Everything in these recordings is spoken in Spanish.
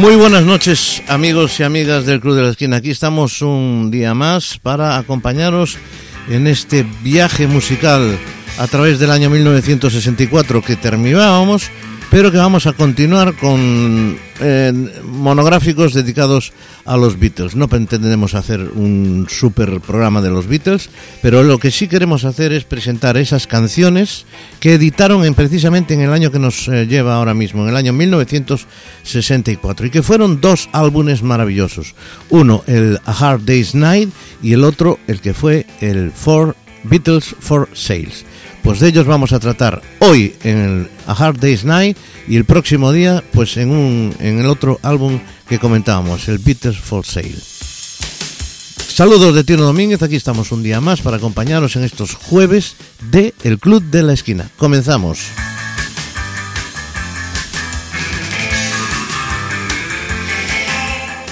Muy buenas noches amigos y amigas del Club de la Esquina. Aquí estamos un día más para acompañaros en este viaje musical a través del año 1964 que terminábamos pero que vamos a continuar con eh, monográficos dedicados a los Beatles. No pretendemos hacer un super programa de los Beatles, pero lo que sí queremos hacer es presentar esas canciones que editaron en, precisamente en el año que nos eh, lleva ahora mismo, en el año 1964, y que fueron dos álbumes maravillosos. Uno, el A Hard Day's Night, y el otro, el que fue el Four Beatles for Sales. Pues de ellos vamos a tratar hoy en el A Hard Day's Night y el próximo día pues en, un, en el otro álbum que comentábamos, el Beatles for Sale. Saludos de Tino Domínguez, aquí estamos un día más para acompañaros en estos jueves de El Club de la Esquina. Comenzamos.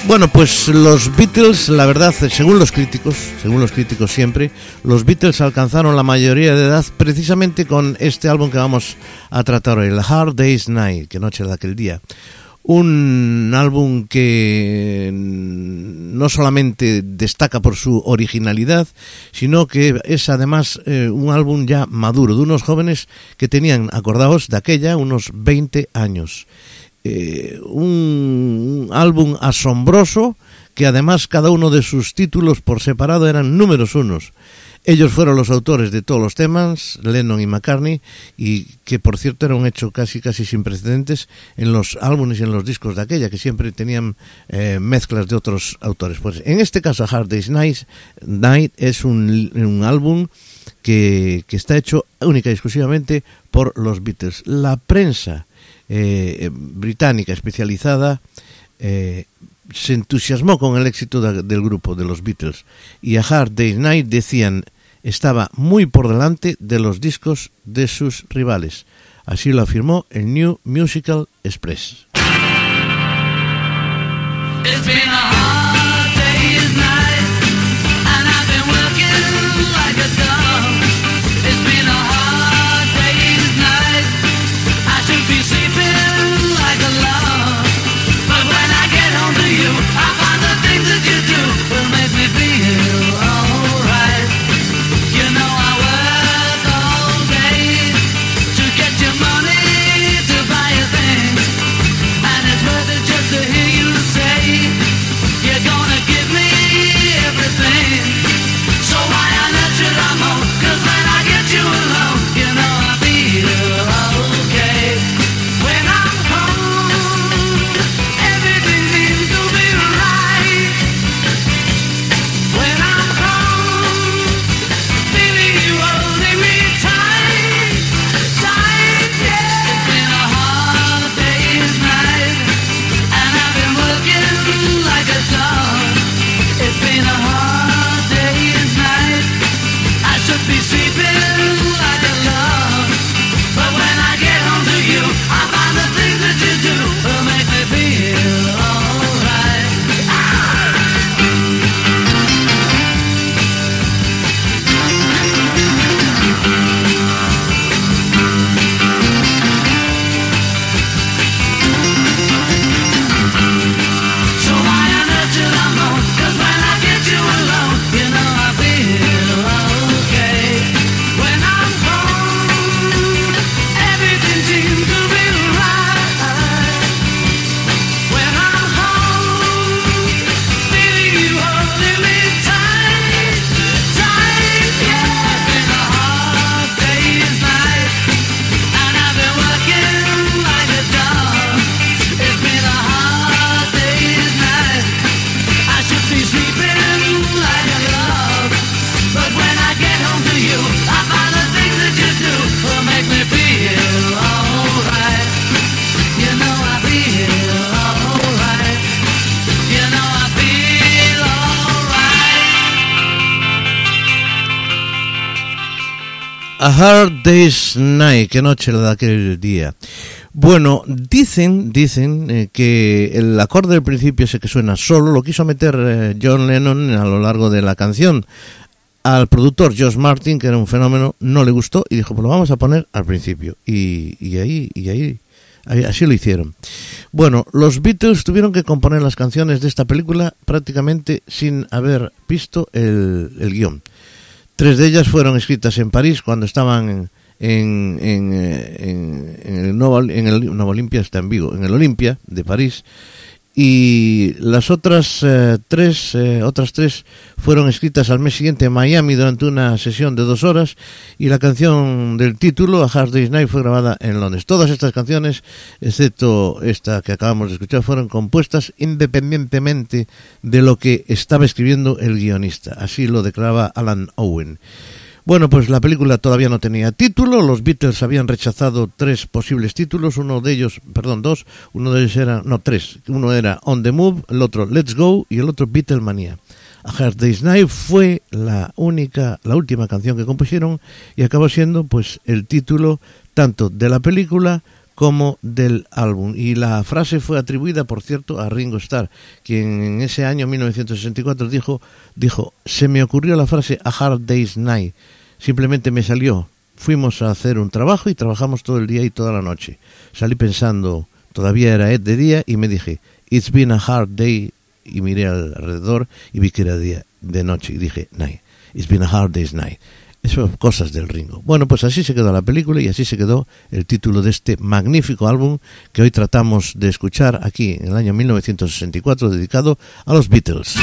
Bueno, pues los Beatles, la verdad, según los críticos, según los críticos siempre, los Beatles alcanzaron la mayoría de edad precisamente con este álbum que vamos a tratar hoy, el Hard Day's Night, que noche de aquel día. Un álbum que no solamente destaca por su originalidad, sino que es además eh, un álbum ya maduro, de unos jóvenes que tenían, acordaos de aquella, unos 20 años eh, un, álbum asombroso que además cada uno de sus títulos por separado eran números unos. Ellos fueron los autores de todos los temas, Lennon y McCartney, y que por cierto era un hecho casi casi sin precedentes en los álbumes y en los discos de aquella, que siempre tenían eh, mezclas de otros autores. Pues en este caso Hard Day's Night, Night es un, un álbum que, que está hecho única y exclusivamente por los Beatles. La prensa eh, británica especializada eh, se entusiasmó con el éxito del grupo de los Beatles y a Hard Day's Night decían estaba muy por delante de los discos de sus rivales. Así lo afirmó el New Musical Express. Hard Day's Night, qué noche la de aquel día. Bueno, dicen, dicen eh, que el acorde del principio ese que suena solo lo quiso meter eh, John Lennon a lo largo de la canción. Al productor Josh Martin, que era un fenómeno, no le gustó y dijo, pues lo vamos a poner al principio. Y, ahí, y ahí, Así lo hicieron. Bueno, los Beatles tuvieron que componer las canciones de esta película prácticamente sin haber visto el, el guion. Tres de ellas fueron escritas en París cuando estaban en, en, en, en el Nuevo, el Nuevo Olimpia, está en Vigo, en el Olimpia de París y las otras eh, tres eh, otras tres fueron escritas al mes siguiente en Miami durante una sesión de dos horas y la canción del título A Hard Day's Night fue grabada en Londres. Todas estas canciones excepto esta que acabamos de escuchar fueron compuestas independientemente de lo que estaba escribiendo el guionista. Así lo declaraba Alan Owen bueno, pues la película todavía no tenía título, los Beatles habían rechazado tres posibles títulos, uno de ellos, perdón, dos, uno de ellos era, no, tres, uno era On the Move, el otro Let's Go y el otro Beatlemania. A Hard Day's Night fue la única, la última canción que compusieron y acabó siendo pues el título tanto de la película como del álbum. Y la frase fue atribuida, por cierto, a Ringo Starr, quien en ese año 1964 dijo, dijo, se me ocurrió la frase A Hard Day's Night, Simplemente me salió. Fuimos a hacer un trabajo y trabajamos todo el día y toda la noche. Salí pensando, todavía era de día y me dije, It's been a hard day. Y miré alrededor y vi que era día de noche y dije, night. It's been a hard day's night. Eso cosas del Ringo. Bueno, pues así se quedó la película y así se quedó el título de este magnífico álbum que hoy tratamos de escuchar aquí en el año 1964 dedicado a los Beatles.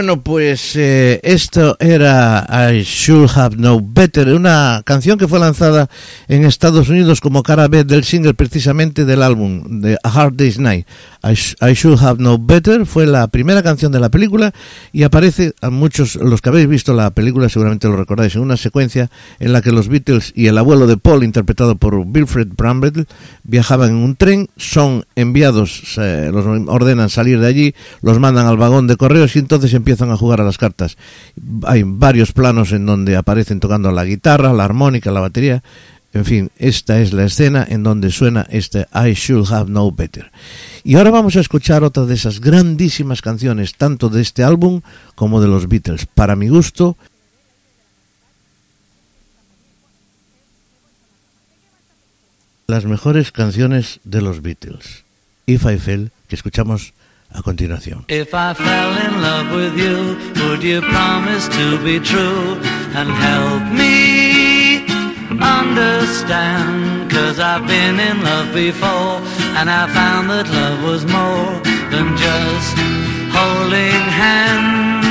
Bueno, pues eh, esto era I Should Have Known Better, una canción que fue lanzada en Estados Unidos como cara B del single precisamente del álbum de A Hard Day's Night. I, Should Have Known Better fue la primera canción de la película y aparece a muchos, los que habéis visto la película seguramente lo recordáis, en una secuencia en la que los Beatles y el abuelo de Paul, interpretado por Wilfred Brambell, viajaban en un tren, son enviados, los ordenan salir de allí, los mandan al vagón de correos y entonces empiezan empiezan a jugar a las cartas. Hay varios planos en donde aparecen tocando la guitarra, la armónica, la batería. En fin, esta es la escena en donde suena este I Should Have Known Better. Y ahora vamos a escuchar otra de esas grandísimas canciones, tanto de este álbum como de los Beatles. Para mi gusto, las mejores canciones de los Beatles. If I Fell, que escuchamos a continuación. If I fell in love with you, would you promise to be true and help me understand? Cause I've been in love before and I found that love was more than just holding hands.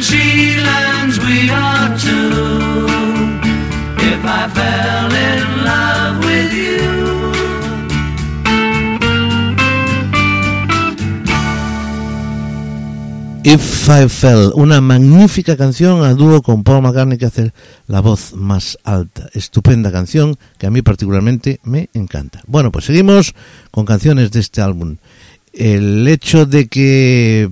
She learns we are two. If I fell in love with you. If I Fell, una magnífica canción a dúo con Paul McCartney que hace la voz más alta. Estupenda canción que a mí particularmente me encanta. Bueno, pues seguimos con canciones de este álbum. El hecho de que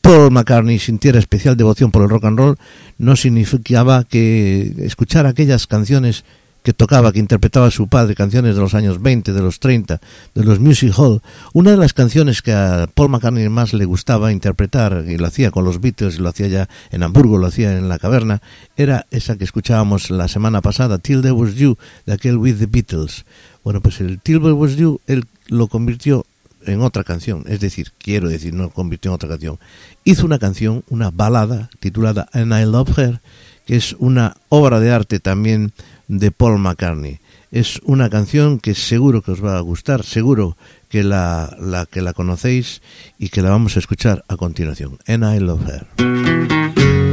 Paul McCartney sintiera especial devoción por el rock and roll no significaba que escuchar aquellas canciones que tocaba, que interpretaba su padre, canciones de los años 20, de los 30, de los Music Hall. Una de las canciones que a Paul McCartney más le gustaba interpretar, y lo hacía con los Beatles, lo hacía ya en Hamburgo, lo hacía en la caverna, era esa que escuchábamos la semana pasada, Till There Was You, de aquel With the Beatles. Bueno, pues el Till There Was You, él lo convirtió en otra canción, es decir, quiero decir, no convirtió en otra canción. Hizo una canción, una balada titulada And I Love Her, que es una obra de arte también de Paul McCartney. Es una canción que seguro que os va a gustar, seguro que la, la, que la conocéis y que la vamos a escuchar a continuación. And I Love Her.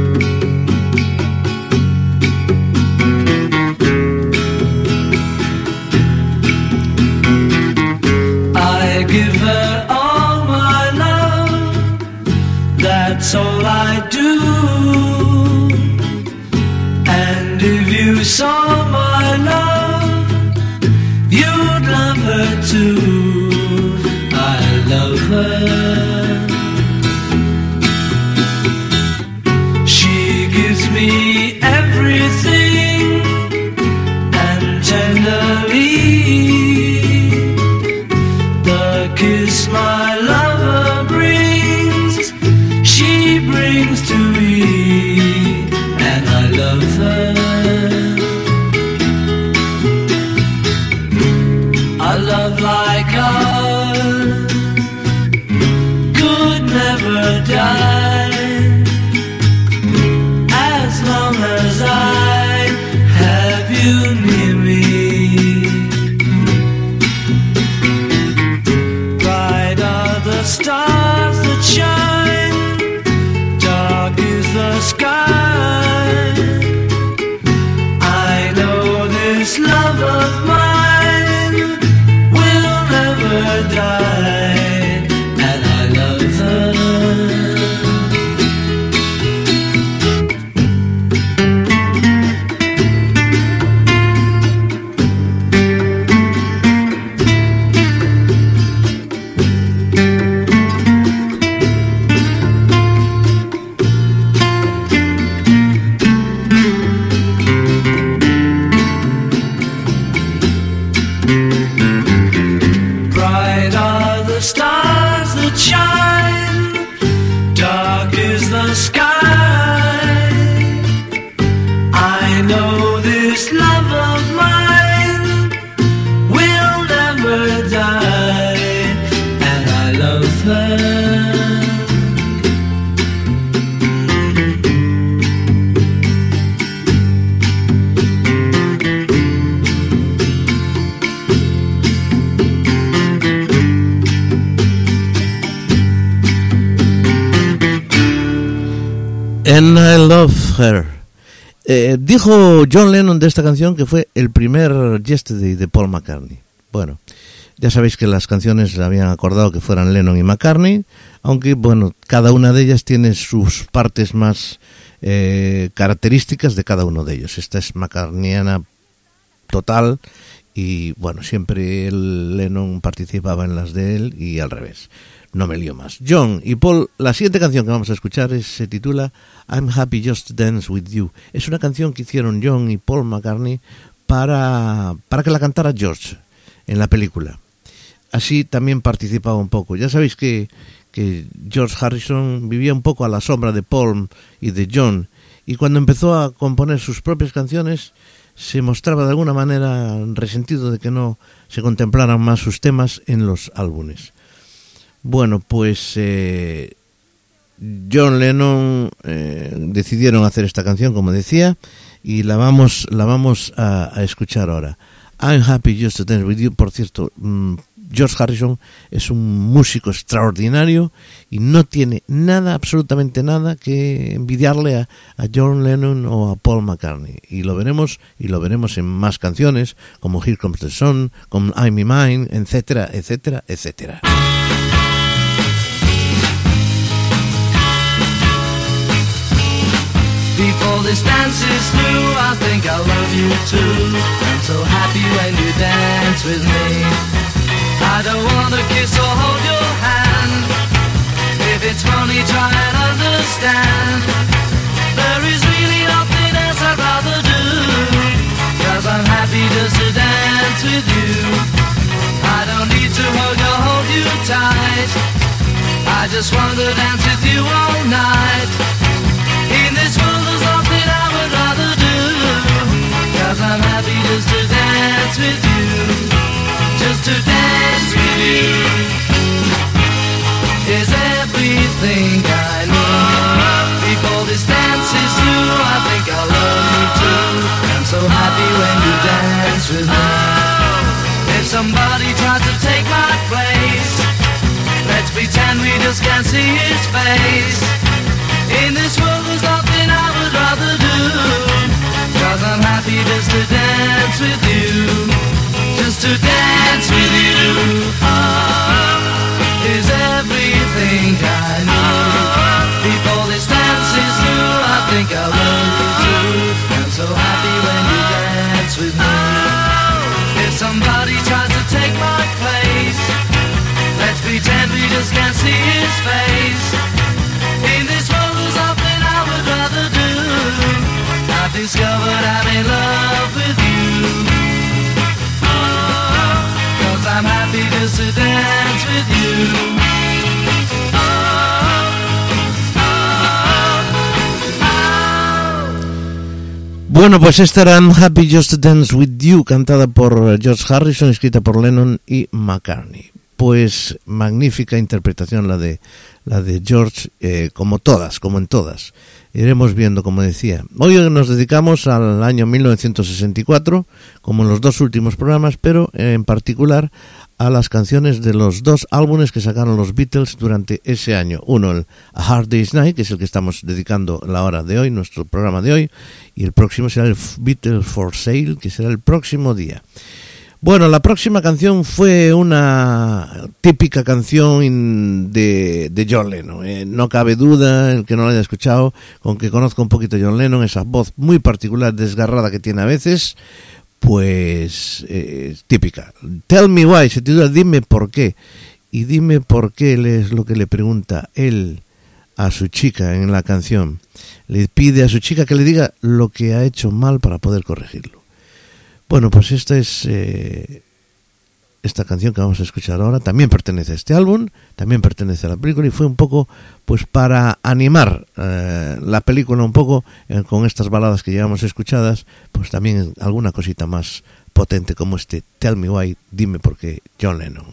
Me everything And I Love Her. Eh, dijo John Lennon de esta canción que fue el primer Yesterday de Paul McCartney. Bueno, ya sabéis que las canciones habían acordado que fueran Lennon y McCartney, aunque bueno, cada una de ellas tiene sus partes más eh, características de cada uno de ellos. Esta es McCartneyana total y bueno, siempre el Lennon participaba en las de él y al revés. No me lío más. John y Paul, la siguiente canción que vamos a escuchar es, se titula I'm Happy Just to Dance With You. Es una canción que hicieron John y Paul McCartney para, para que la cantara George en la película. Así también participaba un poco. Ya sabéis que, que George Harrison vivía un poco a la sombra de Paul y de John y cuando empezó a componer sus propias canciones se mostraba de alguna manera resentido de que no se contemplaran más sus temas en los álbumes. Bueno, pues eh, John Lennon eh, decidieron hacer esta canción, como decía, y la vamos, la vamos a, a escuchar ahora. I'm happy just to dance with you. Por cierto, mm, George Harrison es un músico extraordinario y no tiene nada, absolutamente nada que envidiarle a, a, John Lennon o a Paul McCartney. Y lo veremos, y lo veremos en más canciones, como Here Comes the Sun, como I'm Me Mine, etcétera, etcétera, etcétera. Before this dance is through, I think I love you too. I'm so happy when you dance with me. I don't wanna kiss or hold your hand. If it's funny, try and understand. There is really nothing else I'd rather do. Cause I'm happy just to dance with you. I don't need to hug or hold you tight. I just want to dance with you all night. Somebody tries to take my place Let's pretend we just can't see his face. In this world I would rather do. Cause I'm happy just to dance with you. Just to dance with you. Oh, Is everything I need Before this dance is through I think I love you too. I'm so happy when you dance with me. If somebody tries to take my place Let's pretend we just can't see his face Bueno, pues esta era I'm Happy Just to Dance With You, cantada por George Harrison, escrita por Lennon y McCartney. Pues magnífica interpretación la de la de George, eh, como todas, como en todas. Iremos viendo, como decía. Hoy nos dedicamos al año 1964, como en los dos últimos programas, pero eh, en particular a las canciones de los dos álbumes que sacaron los Beatles durante ese año. Uno, el A Hard Day's Night, que es el que estamos dedicando la hora de hoy, nuestro programa de hoy, y el próximo será el Beatles for Sale, que será el próximo día. Bueno, la próxima canción fue una típica canción de, de John Lennon. Eh, no cabe duda, el que no la haya escuchado, con que conozca un poquito a John Lennon, esa voz muy particular, desgarrada que tiene a veces, pues eh, típica. Tell me why, se titula Dime por qué. Y dime por qué es lo que le pregunta él a su chica en la canción. Le pide a su chica que le diga lo que ha hecho mal para poder corregirlo. Bueno, pues esta es eh, esta canción que vamos a escuchar ahora. También pertenece a este álbum, también pertenece a la película y fue un poco, pues, para animar eh, la película un poco con estas baladas que llevamos escuchadas, pues también alguna cosita más potente como este Tell Me Why, dime por qué, John Lennon.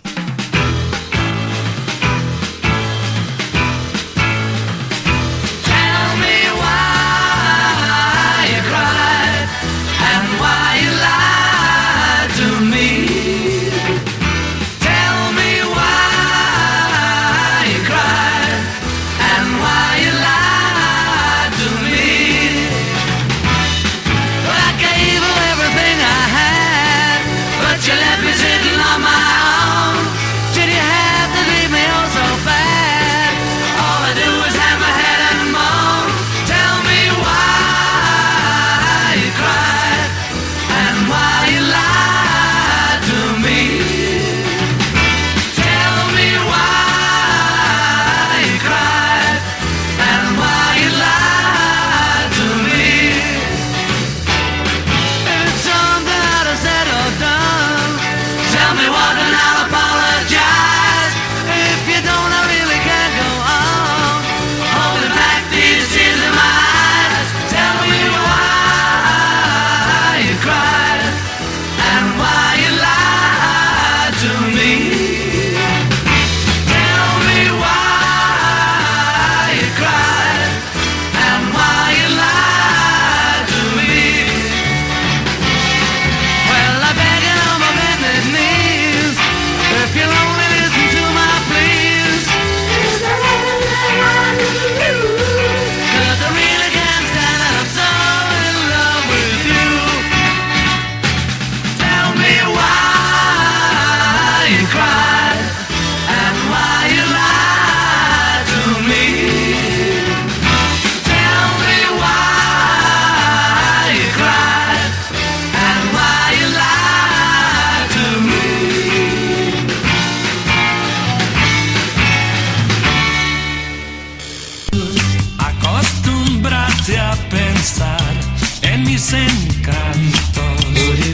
Pensar en mis encantos.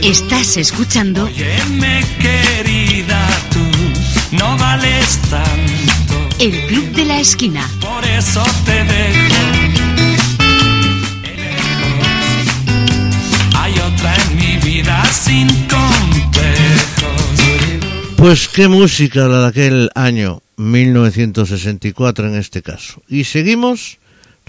Estás escuchando Óyeme, querida, tú no vales tanto. El Club de la Esquina. Por eso te dejo. Hay otra en mi vida sin complejos. Pues qué música la de aquel año 1964 en este caso. Y seguimos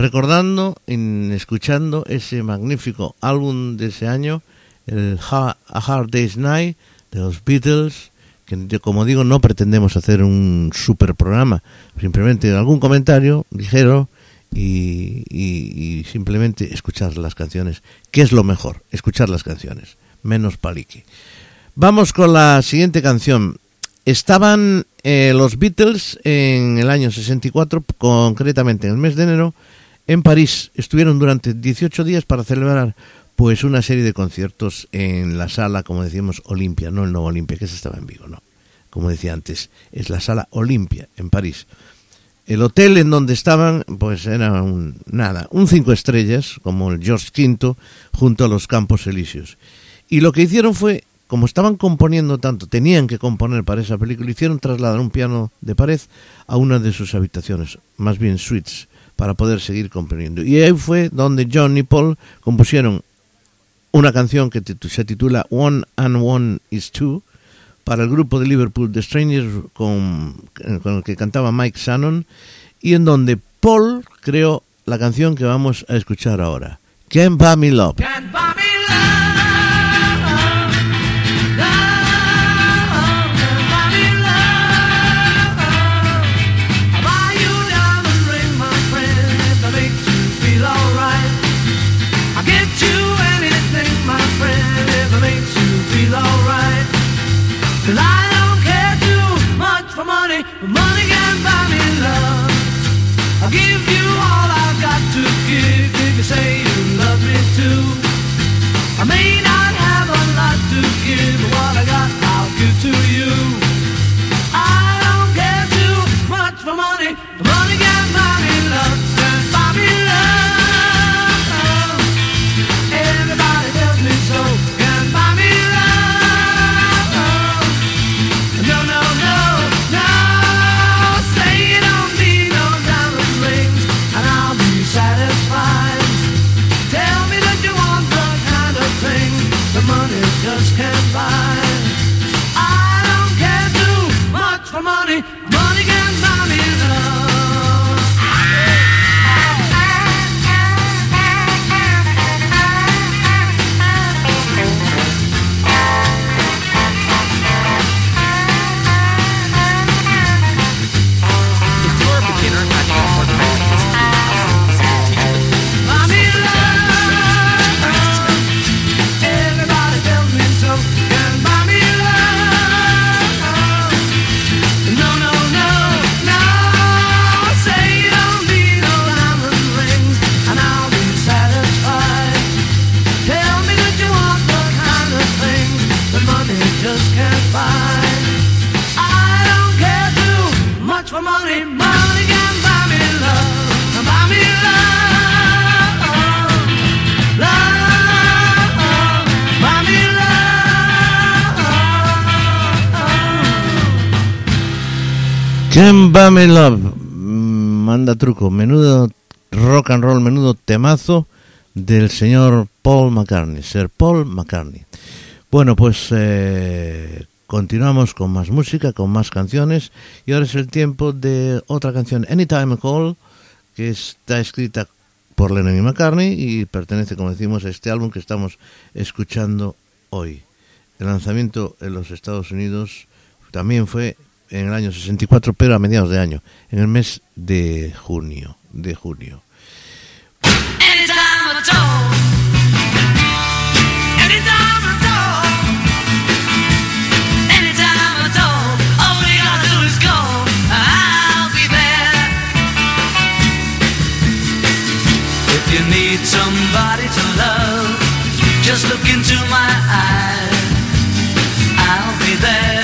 recordando y escuchando ese magnífico álbum de ese año, el A Hard Day's Night de los Beatles, que como digo no pretendemos hacer un super programa, simplemente algún comentario ligero y, y- y simplemente escuchar las canciones, que es lo mejor, escuchar las canciones, menos palique. Vamos con la siguiente canción. Estaban eh, los Beatles en el año 64, concretamente en el mes de enero, en París. Estuvieron durante 18 días para celebrar pues una serie de conciertos en la sala, como decíamos, Olimpia, no el nuevo Olimpia, que se estaba en Vigo, no. Como decía antes, es la sala Olimpia en París. El hotel en donde estaban, pues era un, nada, un cinco estrellas, como el George V, junto a los Campos Elíseos. Y lo que hicieron fue, como estaban componiendo tanto, tenían que componer para esa película, hicieron trasladar un piano de pared a una de sus habitaciones, más bien suites, para poder seguir componiendo. Y ahí fue donde John y Paul compusieron una canción que se titula One and One is Two, para el grupo de Liverpool The Strangers con, con el que cantaba Mike Shannon y en donde Paul creó la canción que vamos a escuchar ahora. Can't buy me love, Can't Me Love. Manda truco, menudo rock and roll, menudo temazo del señor Paul McCartney, Sir Paul McCartney. Bueno, pues eh, continuamos con más música, con más canciones y ahora es el tiempo de otra canción, Anytime Call, que está escrita por Lennon y McCartney y pertenece, como decimos, a este álbum que estamos escuchando hoy. El lanzamiento en los Estados Unidos también fue en el año 64, pero a mediados de año, en el mes de junio, de junio. Need somebody to love, just look into my eyes. I'll be there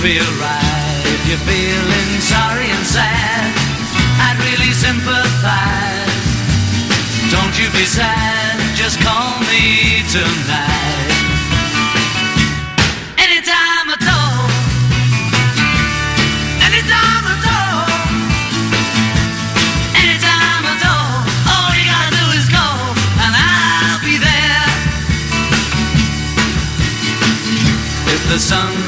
feel right. If you're feeling sorry and sad, I'd really sympathize. Don't you be sad, just call me tonight. Anytime. Anytime. Anytime all. All you gotta do is go, and I'll be there. If the sun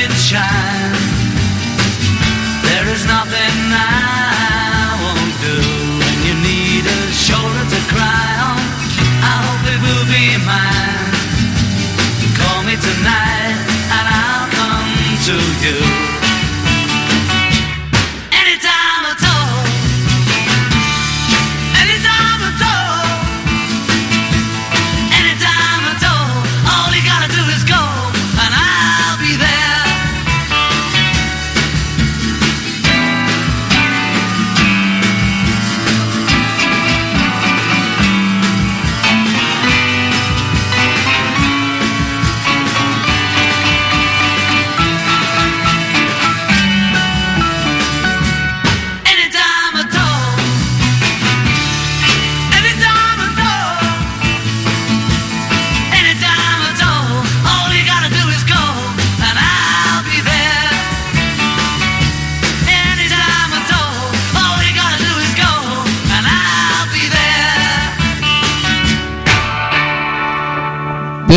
it shine. There is nothing I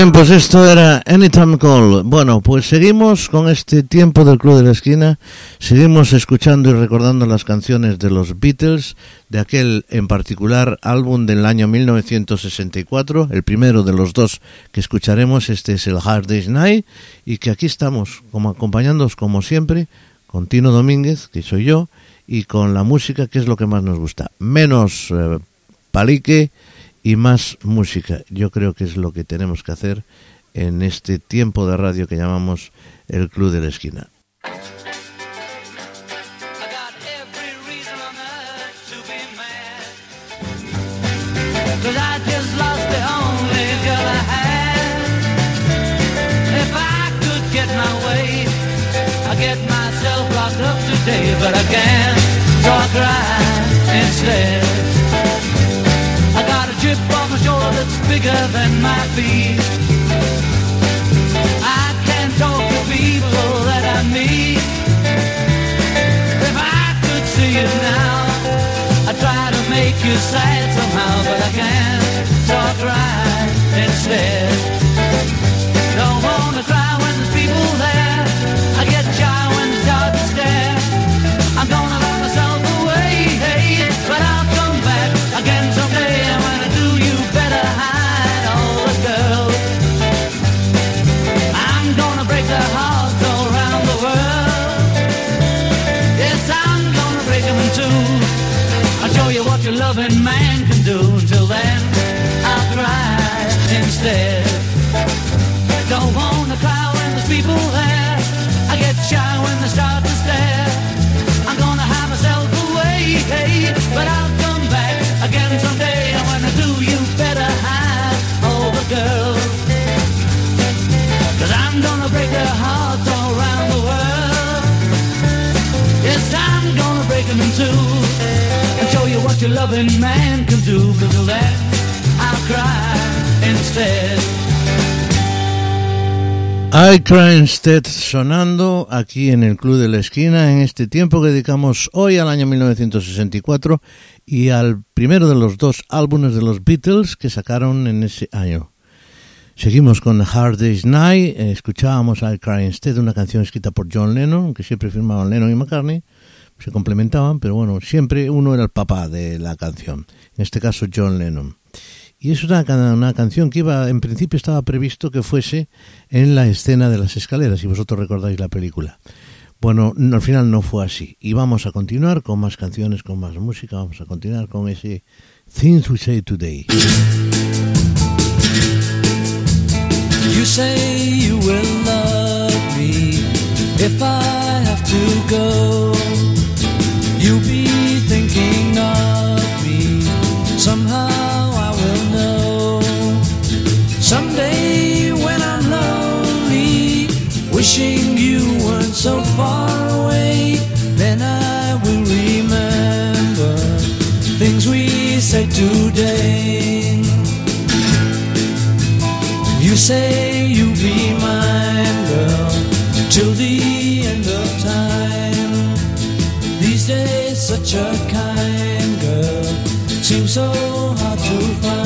Bien, pues esto era Anytime Call. Bueno, pues seguimos con este tiempo del Club de la Esquina. Seguimos escuchando y recordando las canciones de los Beatles, de aquel en particular álbum del año 1964, el primero de los dos que escucharemos. Este es el Hard Day's Night, y que aquí estamos, como acompañándoos como siempre, con Tino Domínguez, que soy yo, y con la música, que es lo que más nos gusta. Menos eh, palique y más música. Yo creo que es lo que tenemos que hacer en este tiempo de radio que llamamos el Club de la Esquina. Myself locked up today. But I can't, so I instead. I got a chip shoulder that's bigger than my feet. I can't talk to people that I meet. If I could see you now, I'd try to make you sad somehow, but I can't, so I cry instead. Don't wanna cry when there's people there. Your loving man can do. Until then, I'll cry instead. Don't wanna cry when there's people there. I get shy when they start to stare. I'm gonna hide myself away, hey, but I'll come back again someday. And when I do, you better hide all the girls. Cause I'm gonna break their hearts all around the world. Yes, I'm gonna break them in two loving man can do. Cry instead. I Cry Instead sonando aquí en el Club de la Esquina en este tiempo que dedicamos hoy al año 1964 y al primero de los dos álbumes de los Beatles que sacaron en ese año. Seguimos con Hard Day's Night, eh, escuchábamos I Cry Instead, una canción escrita por John Lennon, que siempre firmaban Lennon y McCartney, se complementaban, pero bueno, siempre uno era el papá de la canción, en este caso John Lennon. Y es una, una canción que iba, en principio estaba previsto que fuese en la escena de las escaleras, si vosotros recordáis la película. Bueno, no, al final no fue así. Y vamos a continuar con más canciones, con más música, vamos a continuar con ese Things We Say Today. You say you will love me if I have to go. You'll be thinking of me. Somehow I will know. Someday when I'm lonely, wishing you weren't so far away, then I will remember things we said today. You say you'll be mine, girl, till the end of time. Such a kind girl seems so hard to find.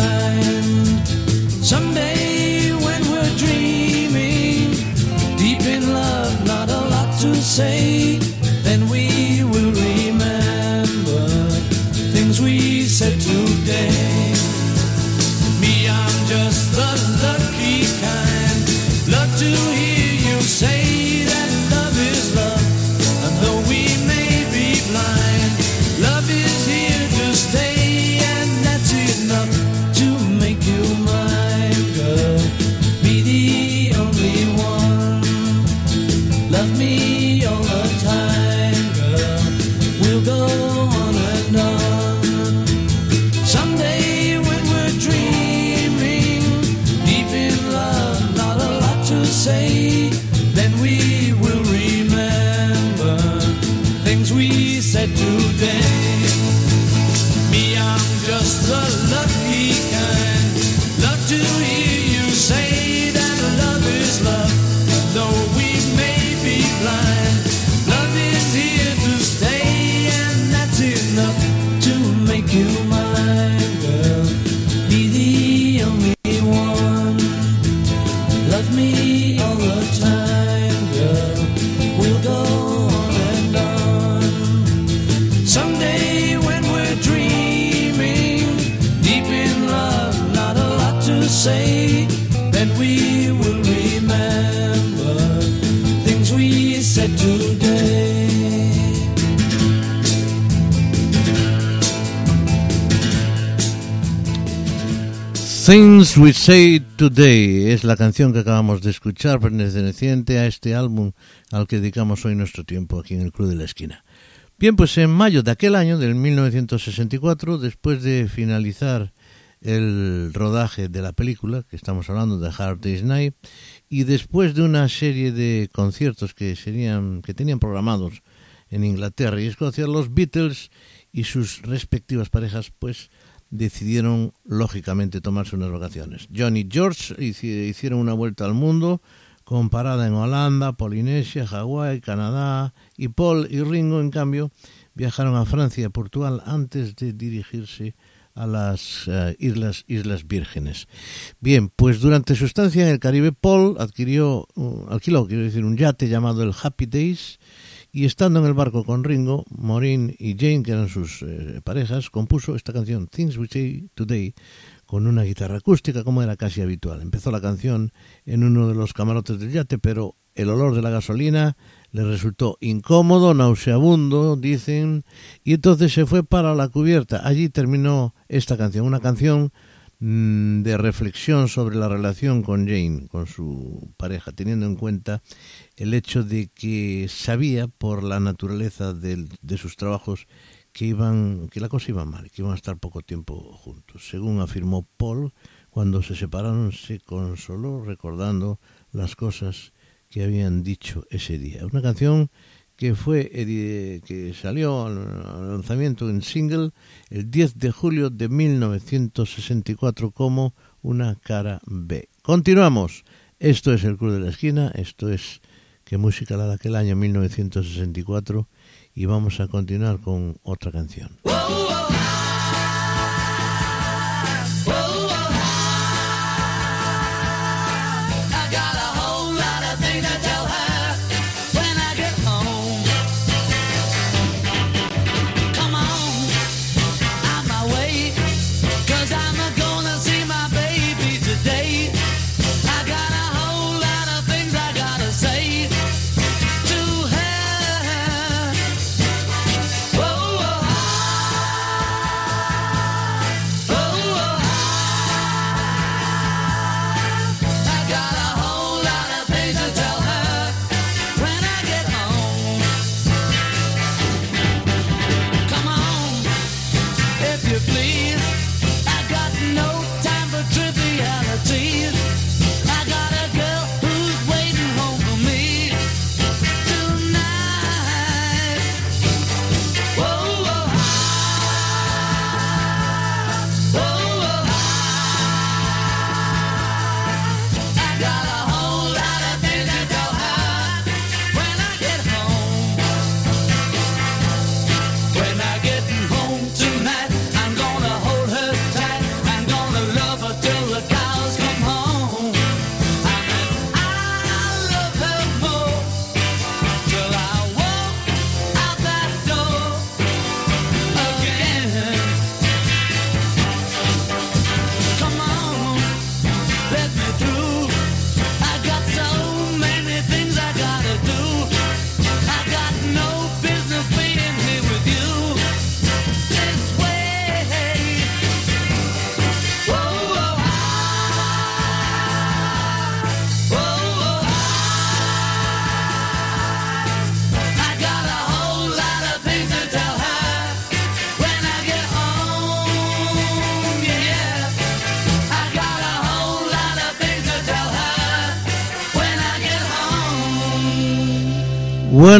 Things We Say Today es la canción que acabamos de escuchar perteneciente a este álbum al que dedicamos hoy nuestro tiempo aquí en el Club de la Esquina. Bien, pues en mayo de aquel año, del 1964, después de finalizar el rodaje de la película, que estamos hablando de Hard Day's Night, y después de una serie de conciertos que, serían, que tenían programados en Inglaterra y Escocia, los Beatles y sus respectivas parejas, pues decidieron lógicamente tomarse unas vacaciones. John y George hici- hicieron una vuelta al mundo con parada en Holanda, Polinesia, Hawái, Canadá y Paul y Ringo en cambio viajaron a Francia y Portugal antes de dirigirse a las eh, islas Islas Vírgenes. Bien, pues durante su estancia en el Caribe Paul adquirió uh, alquiló, quiero decir, un yate llamado el Happy Days y estando en el barco con Ringo, Maureen y Jane, que eran sus eh, parejas, compuso esta canción, Things We Say Today, con una guitarra acústica, como era casi habitual. Empezó la canción en uno de los camarotes del yate, pero el olor de la gasolina le resultó incómodo, nauseabundo, dicen, y entonces se fue para la cubierta. Allí terminó esta canción, una canción de reflexión sobre la relación con Jane, con su pareja, teniendo en cuenta el hecho de que sabía por la naturaleza del- de sus trabajos que iban que la cosa iba mal, que iban a estar poco tiempo juntos. Según afirmó Paul, cuando se separaron se consoló recordando las cosas que habían dicho ese día. Una canción que fue edi- que salió al, lanzamiento en single el 10 de julio de 1964 como una cara B. Continuamos. Esto es el Club de la Esquina, esto es que música la de aquel año 1964 y vamos a continuar con otra canción. I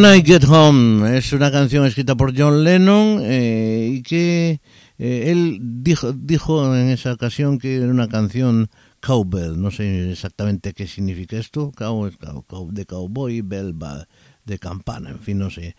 When I Get Home es una canción escrita por John Lennon eh, y que eh, él dijo, dijo en esa ocasión que era una canción cowbell. No sé exactamente qué significa esto. Cow cow- de cowboy, bell de campana, en fin, no sé.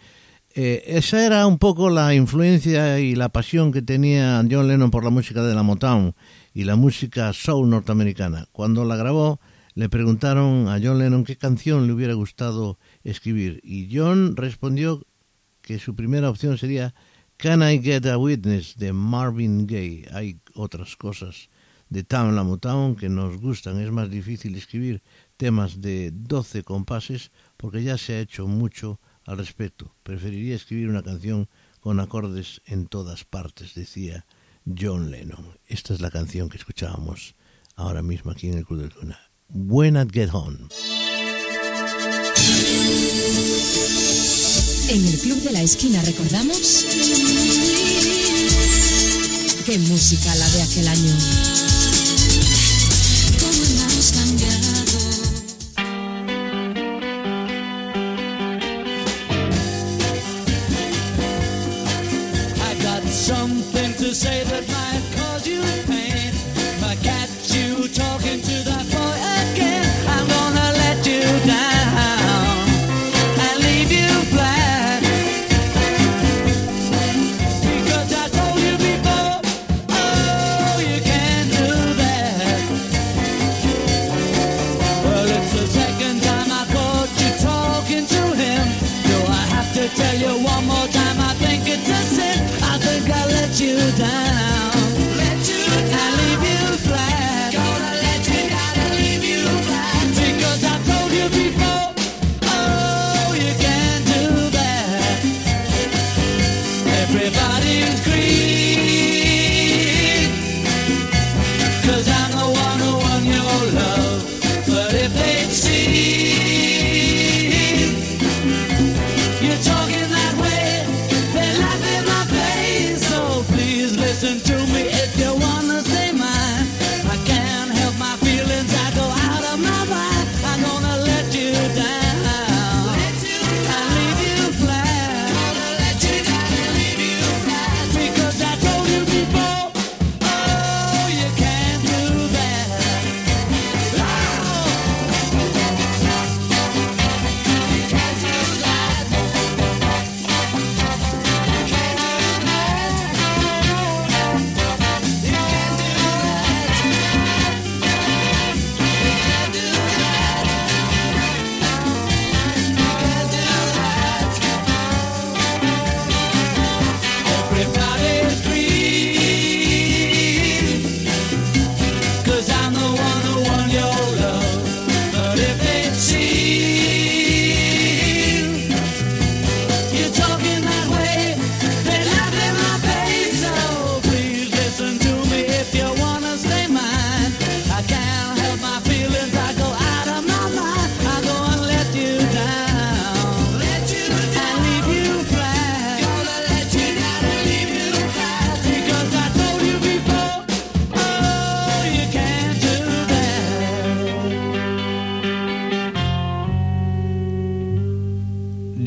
Eh, esa era un poco la influencia y la pasión que tenía John Lennon por la música de la Motown y la música soul norteamericana. Cuando la grabó, le preguntaron a John Lennon qué canción le hubiera gustado escribir y John respondió que su primera opción sería Can I Get a Witness de Marvin Gaye. Hay otras cosas de Town La Motown que nos gustan. Es más difícil escribir temas de 12 compases porque ya se ha hecho mucho al respecto. Preferiría escribir una canción con acordes en todas partes, decía John Lennon. Esta es la canción que escuchábamos ahora mismo aquí en el Club del Cuna. When I Get Home. En el Club de la Esquina recordamos qué música la de aquel año.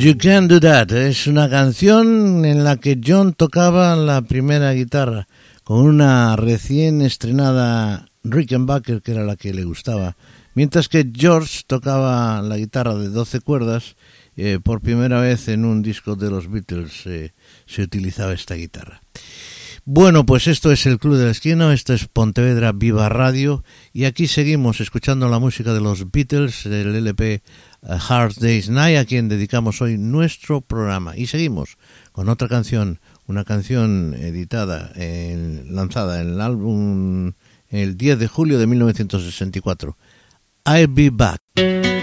You Can Do That es una canción en la que John tocaba la primera guitarra con una recién estrenada Rickenbacker que era la que le gustaba, mientras que George tocaba la guitarra de 12 cuerdas. eh, por primera vez en un disco de los Beatles eh, se utilizaba esta guitarra. Bueno, pues esto es el Club de la Esquina, esto es Pontevedra Viva Radio y aquí seguimos escuchando la música de los Beatles, el LP Hard Day's Night, a quien dedicamos hoy nuestro programa. Y seguimos con otra canción, una canción editada, en- lanzada en el álbum el 10 de julio de 1964. I'll Be Back.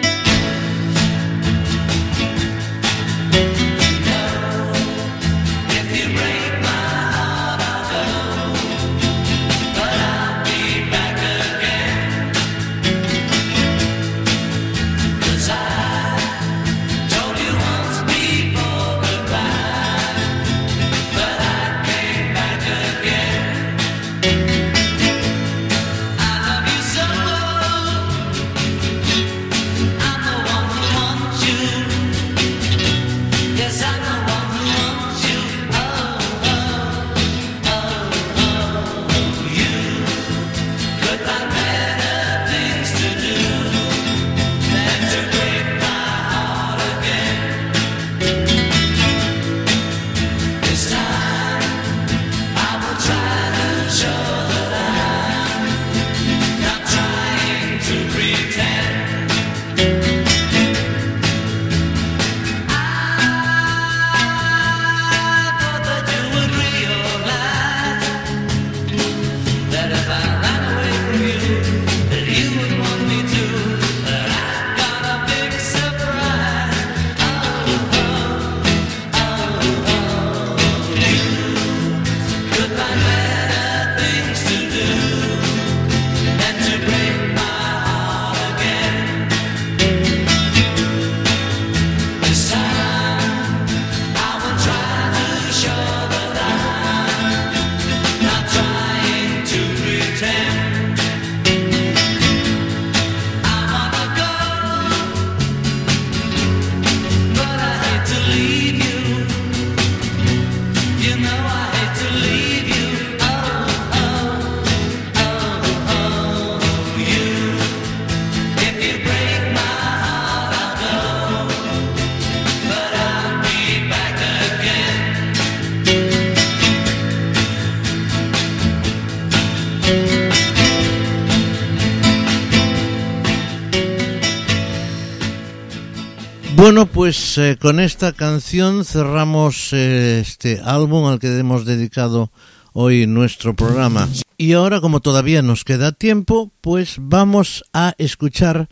Pues eh, con esta canción cerramos eh, este álbum al que hemos dedicado hoy nuestro programa. Y ahora, como todavía nos queda tiempo, pues vamos a escuchar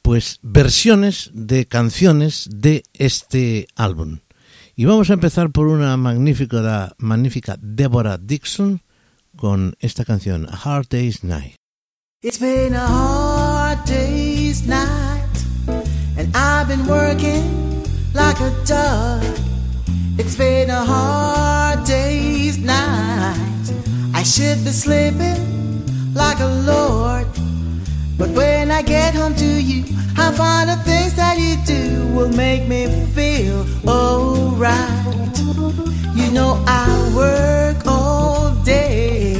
pues versiones de canciones de este álbum. Y vamos a empezar por una magnífica, magnífica Deborah Dixon con esta canción, A Hard Day's Night. I've been working like a dog. It's been a hard day's night. I should be sleeping like a lord. But when I get home to you, I find the things that you do will make me feel alright. You know, I work all day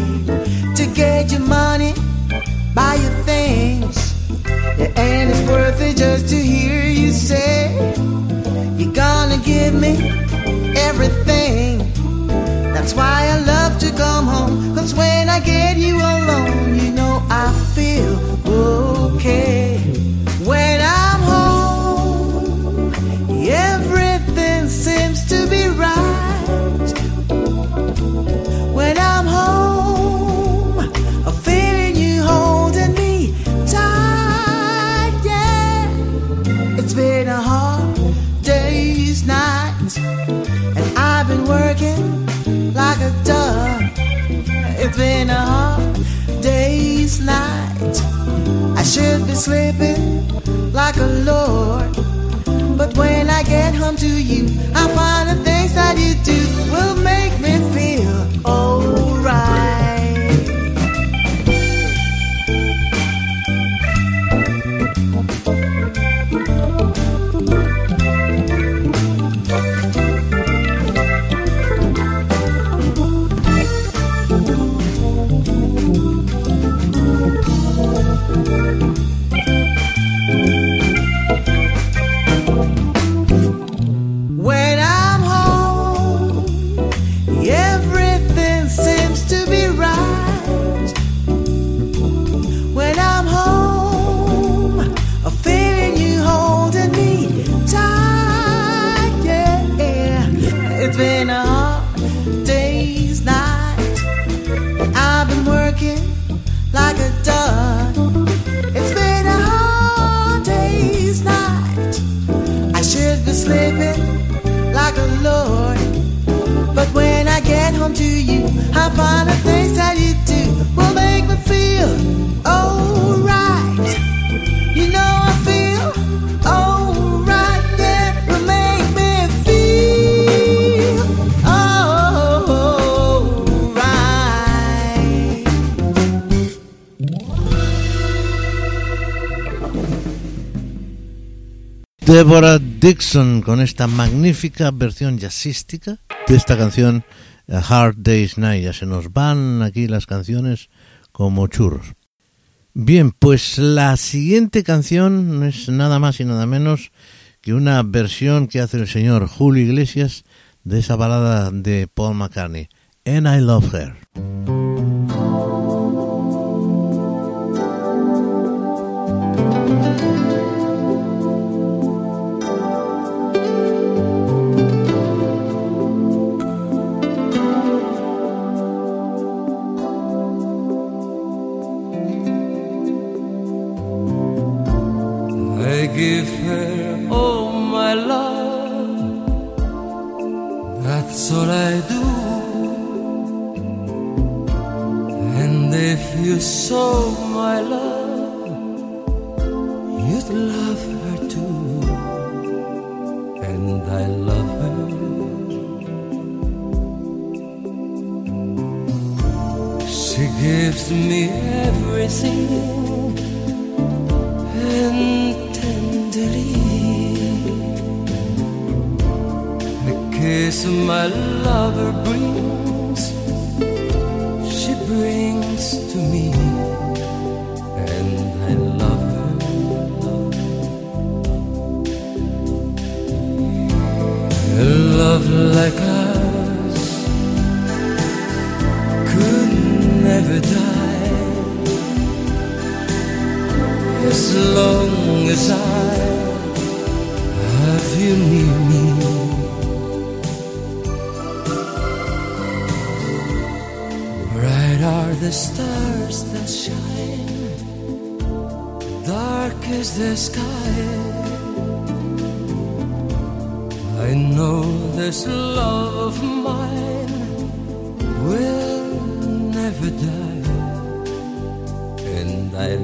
to get your money, buy your things. And it's worth it just to hear you say, You're gonna give me everything. That's why I love to come home. Cause when I get you alone, you know I feel like. It's been a hard day's night. I should be sleeping like a lord. But when I get home to you, I find the things that you do will make me feel alright. Deborah Dixon con esta magnífica versión jazzística de esta canción A Hard Day's Night. Ya se nos van aquí las canciones como churros. Bien, pues la siguiente canción no es nada más y nada menos que una versión que hace el señor Julio Iglesias de esa balada de Paul McCartney, And I Love Her. Give her all my love. That's all I do. And if you saw my love, you'd love her too. And I love her. She gives me everything kiss my lover brings, she brings to me, and I love her. A love like ours could never die as long as I have you near. The stars that shine, dark is the sky. I know this love of mine will never die, and I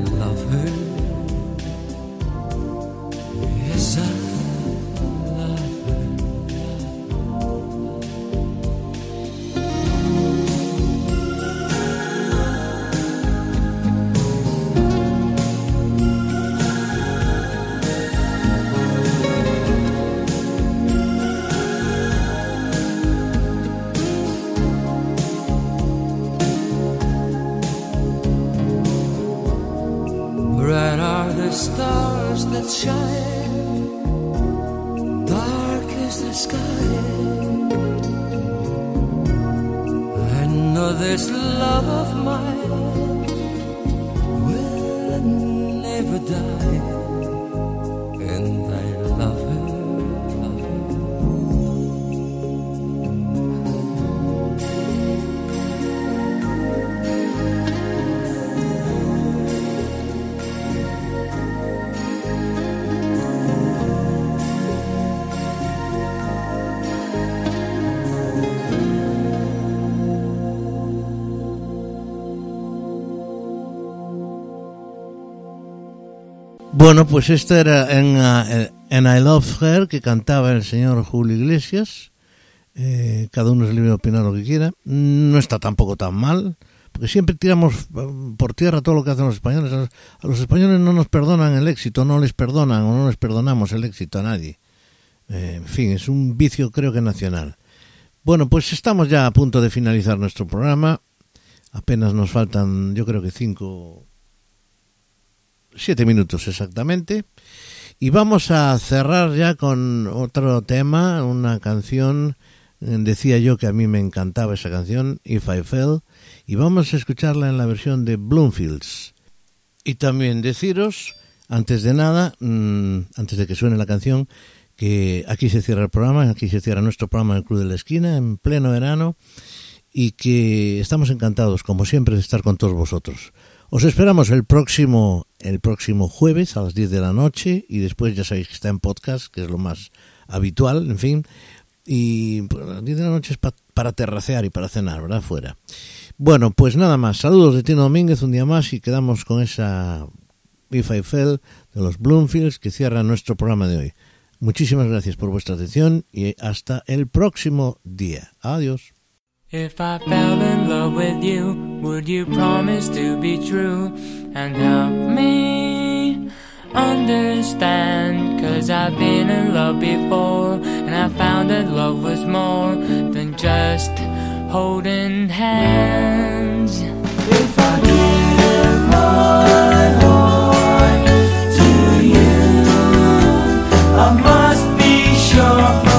Bueno, pues esta era en, uh, en I Love Her que cantaba el señor Julio Iglesias. Eh, cada uno es libre de opinar lo que quiera. No está tampoco tan mal, porque siempre tiramos eh, por tierra todo lo que hacen los españoles. A los, a los españoles no nos perdonan el éxito, no les perdonan o no les perdonamos el éxito a nadie. Eh, en fin, es un vicio creo que nacional. Bueno, pues estamos ya a punto de finalizar nuestro programa. Apenas nos faltan, yo creo que cinco, siete minutos exactamente. Y vamos a cerrar ya con otro tema, una canción. eh, Decía yo que a mí me encantaba esa canción, If I Fell, y vamos a escucharla en la versión de Bloomfields. Y también deciros, antes de nada, mm, antes de que suene la canción, que aquí se cierra el programa, aquí se cierra nuestro programa del Club de la Esquina, en pleno verano, y que estamos encantados, como siempre, de estar con todos vosotros. Os esperamos el próximo, el próximo jueves a las 10 de la noche y después ya sabéis que está en podcast, que es lo más habitual, en fin. Y pues, a las 10 de la noche es pa- para terracear y para cenar, ¿verdad? Fuera. Bueno, pues nada más. Saludos de Tino Domínguez un día más y quedamos con esa If I Fell de los Bloomfields que cierra nuestro programa de hoy. Muchísimas gracias por vuestra atención y hasta el próximo día. Adiós. If I fell in love with you, would you promise to be true and help me understand? Cause I've been in love before and I found that love was more than just holding hands. If I give my heart to you, I must be sure.